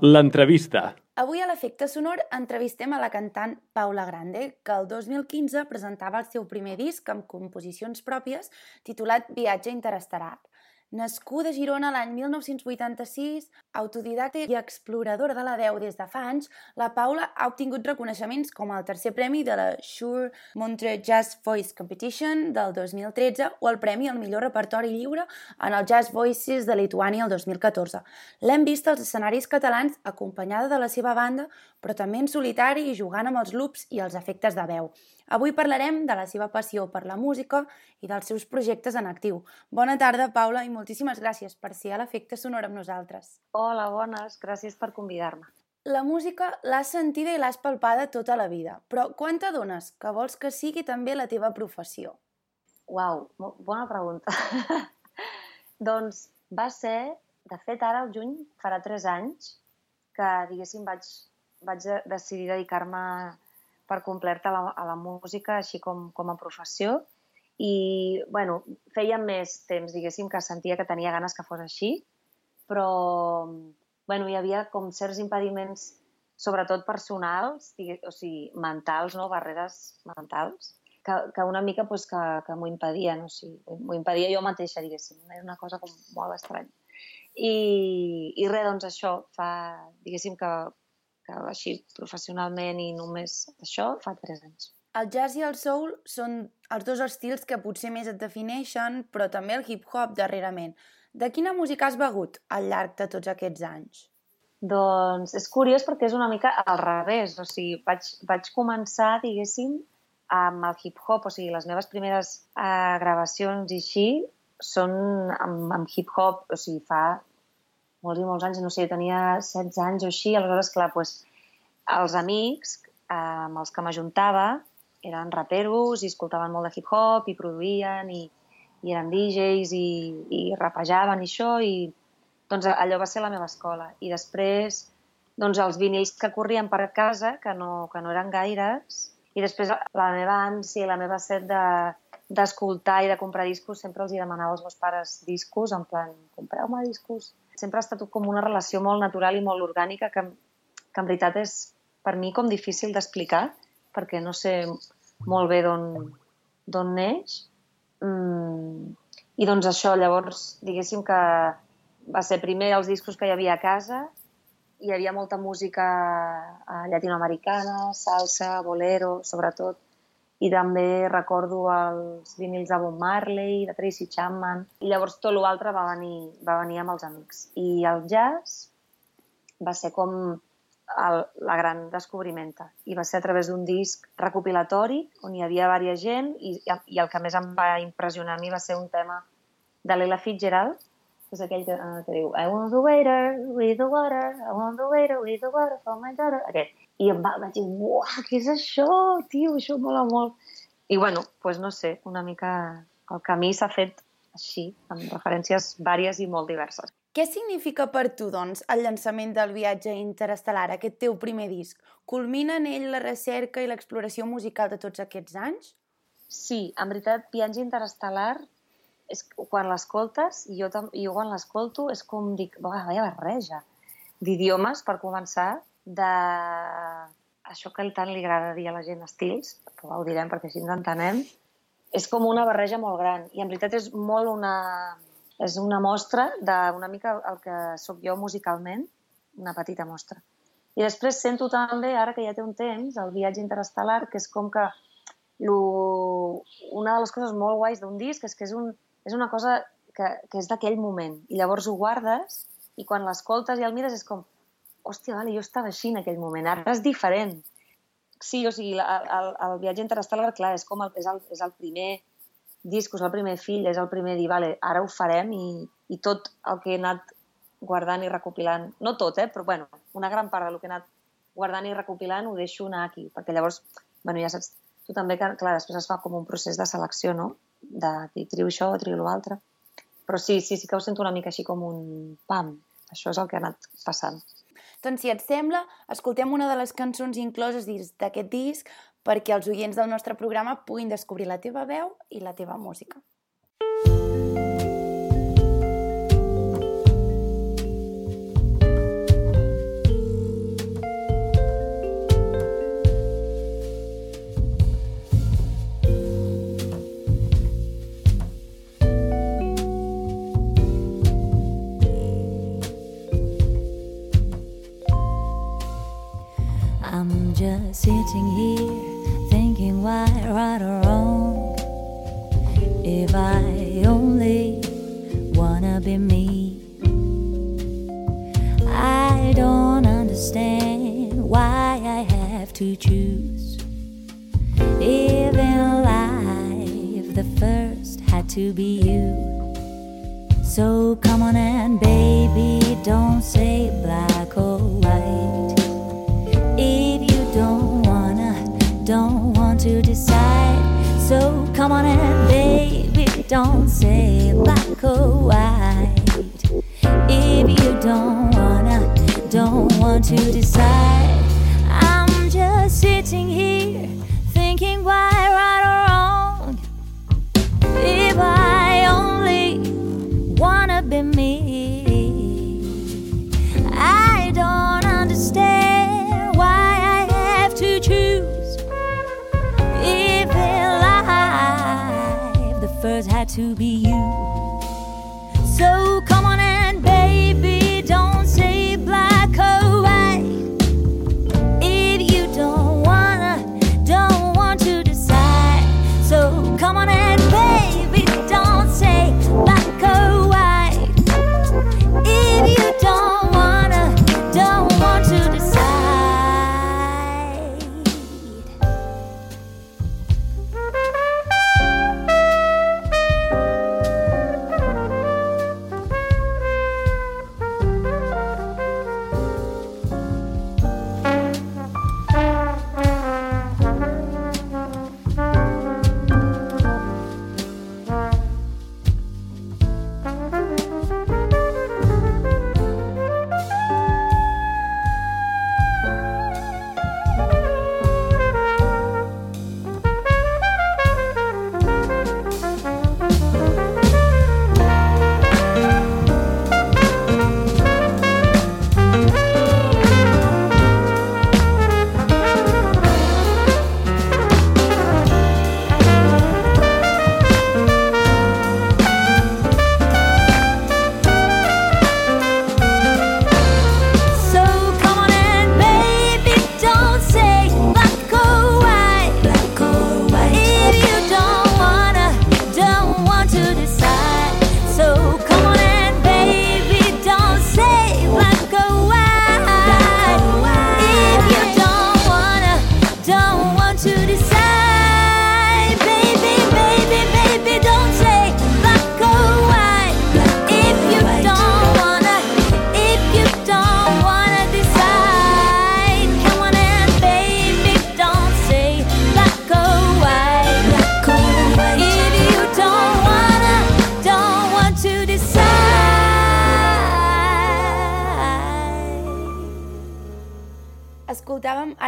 L'entrevista. Avui a l'Efecte Sonor entrevistem a la cantant Paula Grande, que el 2015 presentava el seu primer disc amb composicions pròpies titulat Viatge Interestel·lar. Nascuda a Girona l'any 1986, autodidacta i exploradora de la veu des de fa anys, la Paula ha obtingut reconeixements com el tercer premi de la Shure Montre Jazz Voice Competition del 2013 o el premi al millor repertori lliure en el Jazz Voices de Lituània el 2014. L'hem vist als escenaris catalans acompanyada de la seva banda, però també en solitari i jugant amb els loops i els efectes de veu. Avui parlarem de la seva passió per la música i dels seus projectes en actiu. Bona tarda, Paula, i moltíssimes gràcies per ser a l'Efecte Sonor amb nosaltres. Hola, bones. Gràcies per convidar-me. La música l'has sentida i l'has palpada tota la vida, però quan t'adones que vols que sigui també la teva professió? Uau, bona pregunta. doncs va ser, de fet, ara al juny farà tres anys que, diguéssim, vaig, vaig decidir dedicar-me per complet a la, a la música, així com, com a professió. I, bueno, feia més temps, diguéssim, que sentia que tenia ganes que fos així, però, bueno, hi havia com certs impediments, sobretot personals, o sigui, mentals, no? barreres mentals, que, que una mica pues, que, que m'ho impedien, o sigui, m'ho impedia jo mateixa, diguéssim. Era una cosa com molt estranya. I, i res, doncs això, fa, diguéssim que que així professionalment i només això fa tres anys. El jazz i el soul són els dos estils que potser més et defineixen, però també el hip-hop darrerament. De quina música has begut al llarg de tots aquests anys? Doncs és curiós perquè és una mica al revés. O sigui, vaig, vaig començar, diguéssim, amb el hip-hop. O sigui, les meves primeres uh, gravacions i així són amb, amb hip-hop, o sigui, fa molts i molts anys, no sé, tenia 16 anys o així, aleshores, clar, doncs, els amics eh, amb els que m'ajuntava eren raperos i escoltaven molt de hip-hop i produïen i, i eren DJs i, i rapejaven i això i doncs allò va ser la meva escola. I després doncs els vinils que corrien per casa, que no, que no eren gaires, i després la meva ànsia i la meva set de, d'escoltar i de comprar discos, sempre els hi demanava als meus pares discos, en plan, compreu-me discos sempre ha estat com una relació molt natural i molt orgànica que, que en veritat és per mi com difícil d'explicar perquè no sé molt bé d'on neix. Mm, I doncs això, llavors, diguéssim que va ser primer els discos que hi havia a casa, hi havia molta música eh, llatinoamericana, salsa, bolero, sobretot, i també recordo els vinils de Bob Marley, de Tracy Chapman, i llavors tot l'altre va, venir, va venir amb els amics. I el jazz va ser com el, la gran descobrimenta i va ser a través d'un disc recopilatori on hi havia diversa gent i, i el que més em va impressionar a mi va ser un tema de l'Ella Fitzgerald, que és aquell que, uh, que diu I want the waiter with the water, I want the waiter with the water for my daughter. Aquest. I em va, vaig dir, uah, què és això, tio, això mola molt. I bueno, doncs pues no sé, una mica el camí s'ha fet així, amb referències vàries i molt diverses. Què significa per tu, doncs, el llançament del viatge interestel·lar, aquest teu primer disc? Culmina en ell la recerca i l'exploració musical de tots aquests anys? Sí, en veritat, Viatge Interestel·lar, és, quan l'escoltes, i jo, jo quan l'escolto, és com dic, vaya barreja d'idiomes, per començar, de això que tant li agrada dir a la gent estils, però ho direm perquè així ens entenem, és com una barreja molt gran i en veritat és molt una, és una mostra d'una mica el que sóc jo musicalment, una petita mostra. I després sento també, ara que ja té un temps, el viatge interestel·lar, que és com que lo... una de les coses molt guais d'un disc és que és, un, és una cosa que, que és d'aquell moment. I llavors ho guardes i quan l'escoltes i el mires és com hòstia, vale, jo estava així en aquell moment, ara és diferent. Sí, o sigui, el, el, el viatge interestel·lar, clar, és com el, és, el, és el primer disc, és el primer fill, és el primer dir, vale, ara ho farem i, i tot el que he anat guardant i recopilant, no tot, eh, però bueno, una gran part del que he anat guardant i recopilant ho deixo anar aquí, perquè llavors, bueno, ja saps tu també que, clar, després es fa com un procés de selecció, no? De dir, trio això, trio l'altre. Però sí, sí, sí que ho sento una mica així com un pam. Això és el que ha anat passant. Doncs, si et sembla, escoltem una de les cançons incloses dins d'aquest disc perquè els oients del nostre programa puguin descobrir la teva veu i la teva música. I'm just sitting here why right or wrong. If I only wanna be me, I don't understand why I have to choose. If in life the first had to be you. So come on and baby, don't say black to decide. So come on and baby, don't say black or white. If you don't wanna, don't want to decide. I'm just sitting here to be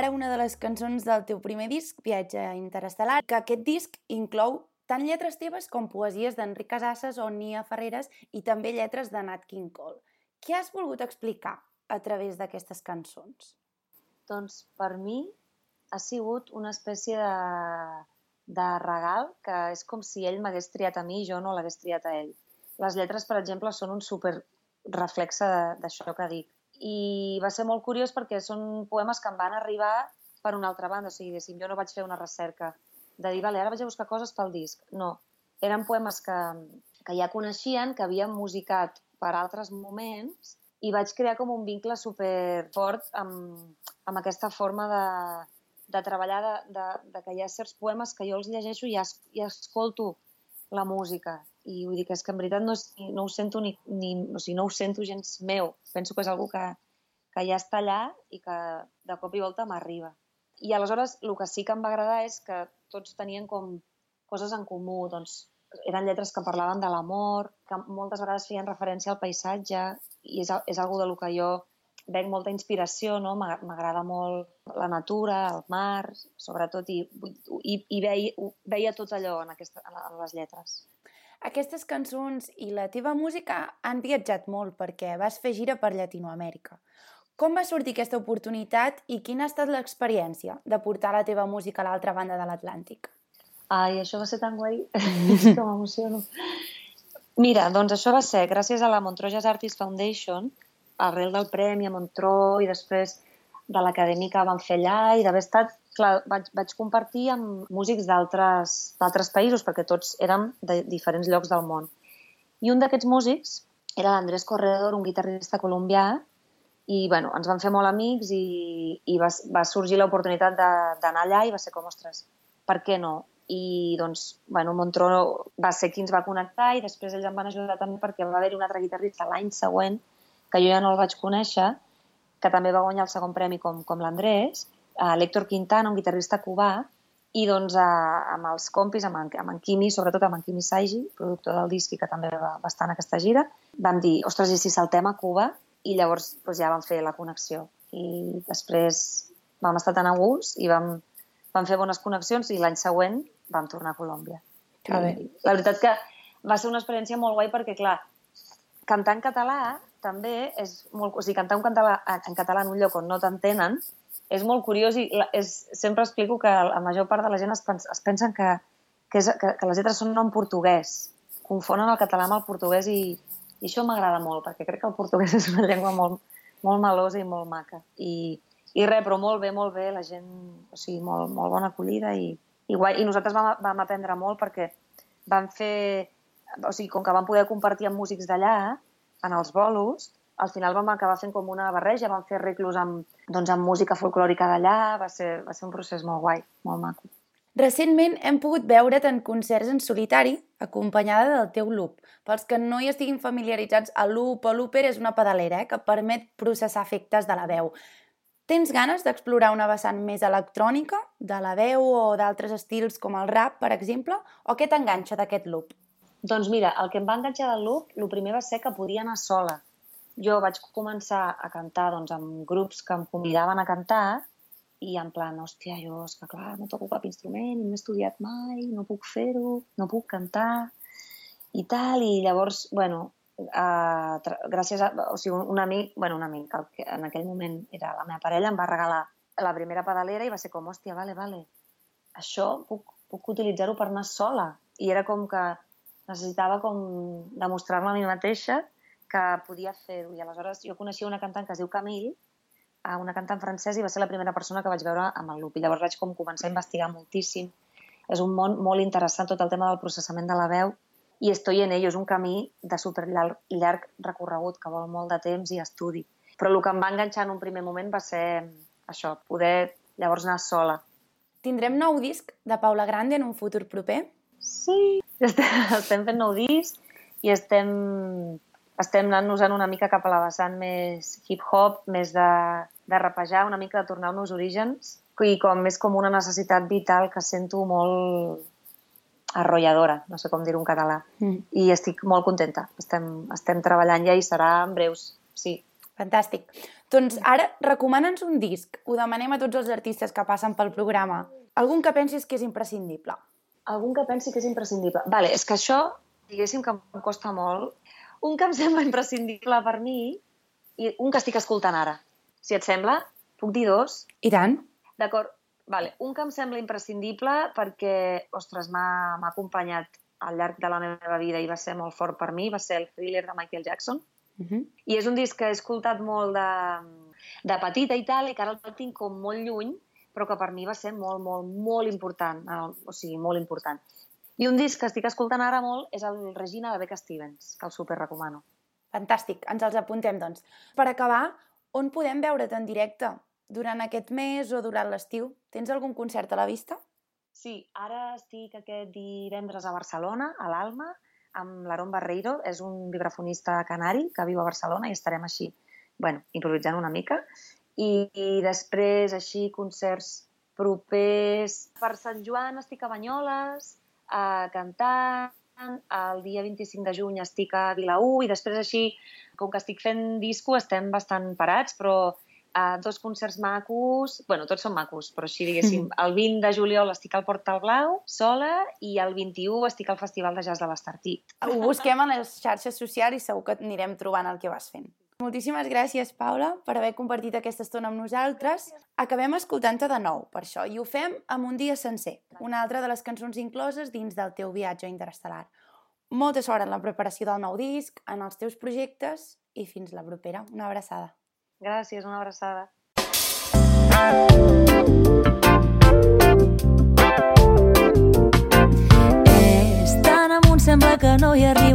ara una de les cançons del teu primer disc, Viatge Interestel·lar, que aquest disc inclou tant lletres teves com poesies d'Enric Casasses o Nia Ferreres i també lletres de Nat King Cole. Què has volgut explicar a través d'aquestes cançons? Doncs per mi ha sigut una espècie de, de regal que és com si ell m'hagués triat a mi i jo no l'hagués triat a ell. Les lletres, per exemple, són un super reflexe d'això que dic. I va ser molt curiós perquè són poemes que em van arribar per una altra banda, o sigui, diguéssim, jo no vaig fer una recerca de dir, vale, ara vaig a buscar coses pel disc. No, eren poemes que, que ja coneixien, que havien musicat per altres moments i vaig crear com un vincle super fort amb, amb aquesta forma de, de treballar, de, de, de que hi ha certs poemes que jo els llegeixo i, es, i escolto la música. I vull dir que és que en veritat no, no ho sento ni, ni, o sigui, no ho sento gens meu. Penso que és algú que, que ja està allà i que de cop i volta m'arriba. I aleshores el que sí que em va agradar és que tots tenien com coses en comú, doncs eren lletres que parlaven de l'amor, que moltes vegades feien referència al paisatge i és, és algo de lo que jo veig molta inspiració, no? M'agra- M'agrada molt la natura, el mar, sobretot, i, i, i veia, veia tot allò en, aquesta, en les lletres. Aquestes cançons i la teva música han viatjat molt perquè vas fer gira per Llatinoamèrica. Com va sortir aquesta oportunitat i quina ha estat l'experiència de portar la teva música a l'altra banda de l'Atlàntic? Ai, això va ser tan guai, que m'emociono. Mira, doncs això va ser gràcies a la Montreux Jazz Artist Foundation, arrel del premi a Montreux i després de l'acadèmia que vam fer allà i d'haver estat, clar, vaig, vaig compartir amb músics d'altres països, perquè tots érem de diferents llocs del món. I un d'aquests músics era l'Andrés Corredor, un guitarrista colombià, i bueno, ens vam fer molt amics i, i va, va sorgir l'oportunitat d'anar allà i va ser com, ostres, per què no? I doncs, bueno, Montró va ser qui ens va connectar i després ells em van ajudar també perquè va haver-hi un altre guitarrista l'any següent, que jo ja no el vaig conèixer, que també va guanyar el segon premi com, com l'Andrés, uh, l'Héctor Quintana, un guitarrista cubà, i doncs uh, amb els compis, amb en, amb en Quimi, sobretot amb en Quimi Saigi, productor del disc i que també va, estar en aquesta gira, vam dir, ostres, i si saltem a Cuba? I llavors doncs, ja vam fer la connexió. I després vam estar tan a gust i vam, vam fer bones connexions i l'any següent vam tornar a Colòmbia. Que bé. I la veritat que va ser una experiència molt guai perquè, clar, cantar en català també és molt... O sigui, cantar un català, en català en un lloc on no t'entenen és molt curiós i és, sempre explico que la major part de la gent es, pens, es pensen que, que, és, que, que les lletres són en portuguès. Confonen el català amb el portuguès i, i això m'agrada molt, perquè crec que el portuguès és una llengua molt, molt melosa i molt maca. I, i res, però molt bé, molt bé, la gent, o sigui, molt, molt bona acollida i, i guai. I nosaltres vam, vam aprendre molt perquè vam fer, o sigui, com que vam poder compartir amb músics d'allà, en els bolos, al final vam acabar fent com una barreja, vam fer arreglos amb, doncs, amb música folclòrica d'allà, va, ser, va ser un procés molt guai, molt maco. Recentment hem pogut veure't en concerts en solitari, acompanyada del teu loop. Pels que no hi estiguin familiaritzats, el loop o l'úper és una pedalera eh, que permet processar efectes de la veu. Tens ganes d'explorar una vessant més electrònica, de la veu o d'altres estils com el rap, per exemple? O què t'enganxa d'aquest loop? Doncs mira, el que em va enganxar del loop, el primer va ser que podia anar sola jo vaig començar a cantar doncs, amb grups que em convidaven a cantar i en plan, hòstia, jo és que clar, no toco cap instrument, no he estudiat mai, no puc fer-ho, no puc cantar i tal, i llavors, bueno, uh, gràcies a, o sigui, un, un amic, bueno, un amic, el que en aquell moment era la meva parella, em va regalar la primera pedalera i va ser com, hòstia, vale, vale, això puc, puc utilitzar-ho per anar sola. I era com que necessitava com demostrar-me a mi mateixa que podia fer-ho. I aleshores jo coneixia una cantant que es diu Camille, una cantant francesa, i va ser la primera persona que vaig veure amb el loop. I llavors vaig com començar a investigar moltíssim. És un món molt interessant tot el tema del processament de la veu i estoy en ello. És un camí de super llarg, llarg recorregut que vol molt de temps i estudi. Però el que em va enganxar en un primer moment va ser això, poder llavors anar sola. Tindrem nou disc de Paula Grande en un futur proper? Sí, estem, estem fent nou disc i estem estem anant-nos una mica cap a la vessant més hip-hop, més de, de rapejar, una mica de tornar als meus orígens, i com més com una necessitat vital que sento molt arrolladora, no sé com dir-ho en català. Mm. I estic molt contenta. Estem, estem treballant ja i serà en breus, sí. Fantàstic. Doncs ara recomana'ns un disc. Ho demanem a tots els artistes que passen pel programa. Algun que pensis que és imprescindible. Algun que pensi que és imprescindible. Vale, és que això, diguéssim que em costa molt un que em sembla imprescindible per mi i un que estic escoltant ara. Si et sembla, puc dir dos? I tant. D'acord. Vale. Un que em sembla imprescindible perquè, ostres, m'ha acompanyat al llarg de la meva vida i va ser molt fort per mi, va ser el thriller de Michael Jackson. Uh -huh. I és un disc que he escoltat molt de, de petita i tal, i que ara el tinc com molt lluny, però que per mi va ser molt, molt, molt important. O sigui, molt important. I un disc que estic escoltant ara molt és el Regina de Becca Stevens, que el super recomano. Fantàstic, ens els apuntem, doncs. Per acabar, on podem veure't en directe? Durant aquest mes o durant l'estiu? Tens algun concert a la vista? Sí, ara estic aquest divendres a Barcelona, a l'Alma, amb l'Aaron Barreiro, és un vibrafonista canari que viu a Barcelona i estarem així, bueno, improvisant una mica. I, i després, així, concerts propers... Per Sant Joan estic a Banyoles, a cantant, el dia 25 de juny estic a Vilaú i després així, com que estic fent disco, estem bastant parats, però uh, dos concerts macos, bueno, tots són macos, però així diguéssim, el 20 de juliol estic al Portal Blau, sola, i el 21 estic al Festival de Jazz de l'Estartit. Ho busquem a les xarxes socials i segur que anirem trobant el que vas fent. Moltíssimes gràcies, Paula, per haver compartit aquesta estona amb nosaltres. Acabem escoltant-te de nou, per això, i ho fem amb un dia sencer, una altra de les cançons incloses dins del teu viatge interestel·lar. Molta sort en la preparació del nou disc, en els teus projectes i fins la propera. Una abraçada. Gràcies, una abraçada. És tan amunt, sembla que no hi arribo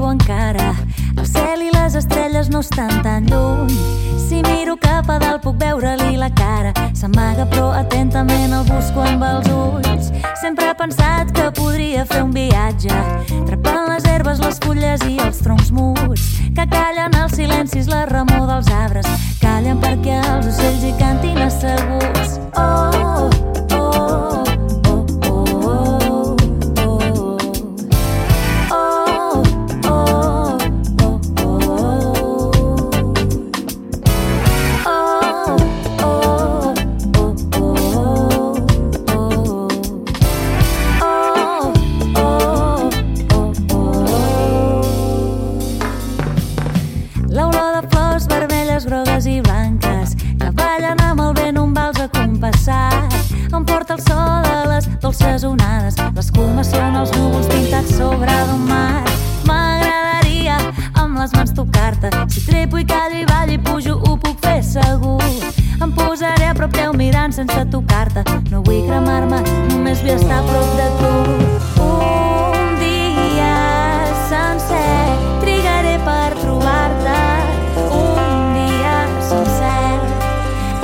no estan tan lluny. Si miro cap a dalt puc veure-li la cara. S'amaga però atentament el busco amb els ulls. Sempre he pensat que podria fer un viatge. Trepant les herbes, les fulles i els troncs muts. Que callen els silencis, la remor dels arbres. Callen perquè els ocells hi cantin asseguts. Oh, oh, oh, mirant sense tocar-te. No vull cremar-me, només vull estar a prop de tu. Un dia sencer trigaré per trobar-te. Un dia sencer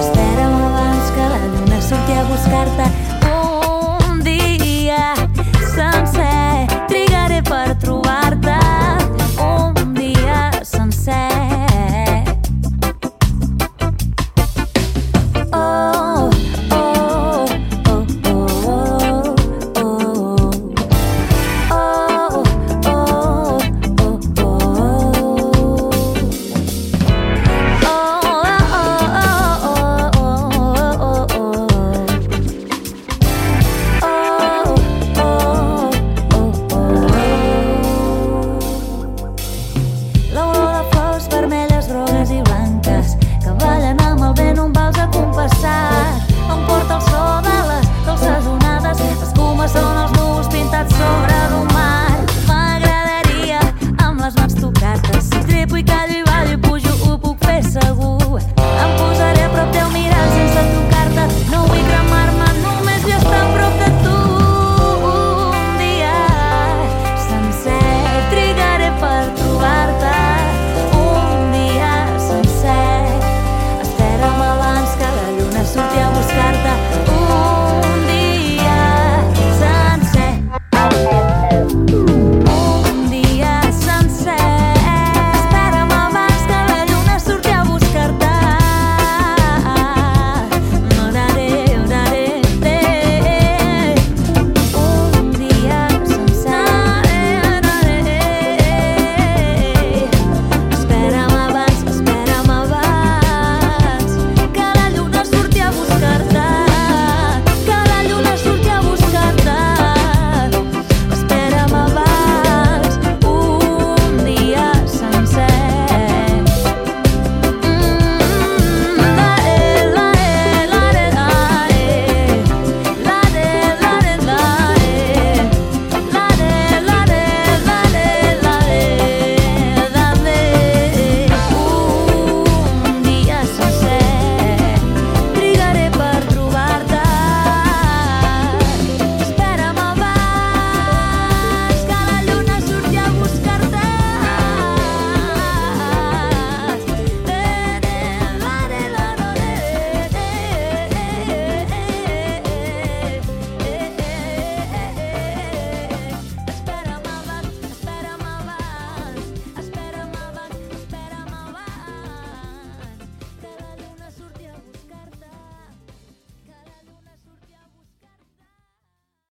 espera'm abans que la lluna surti a buscar-te.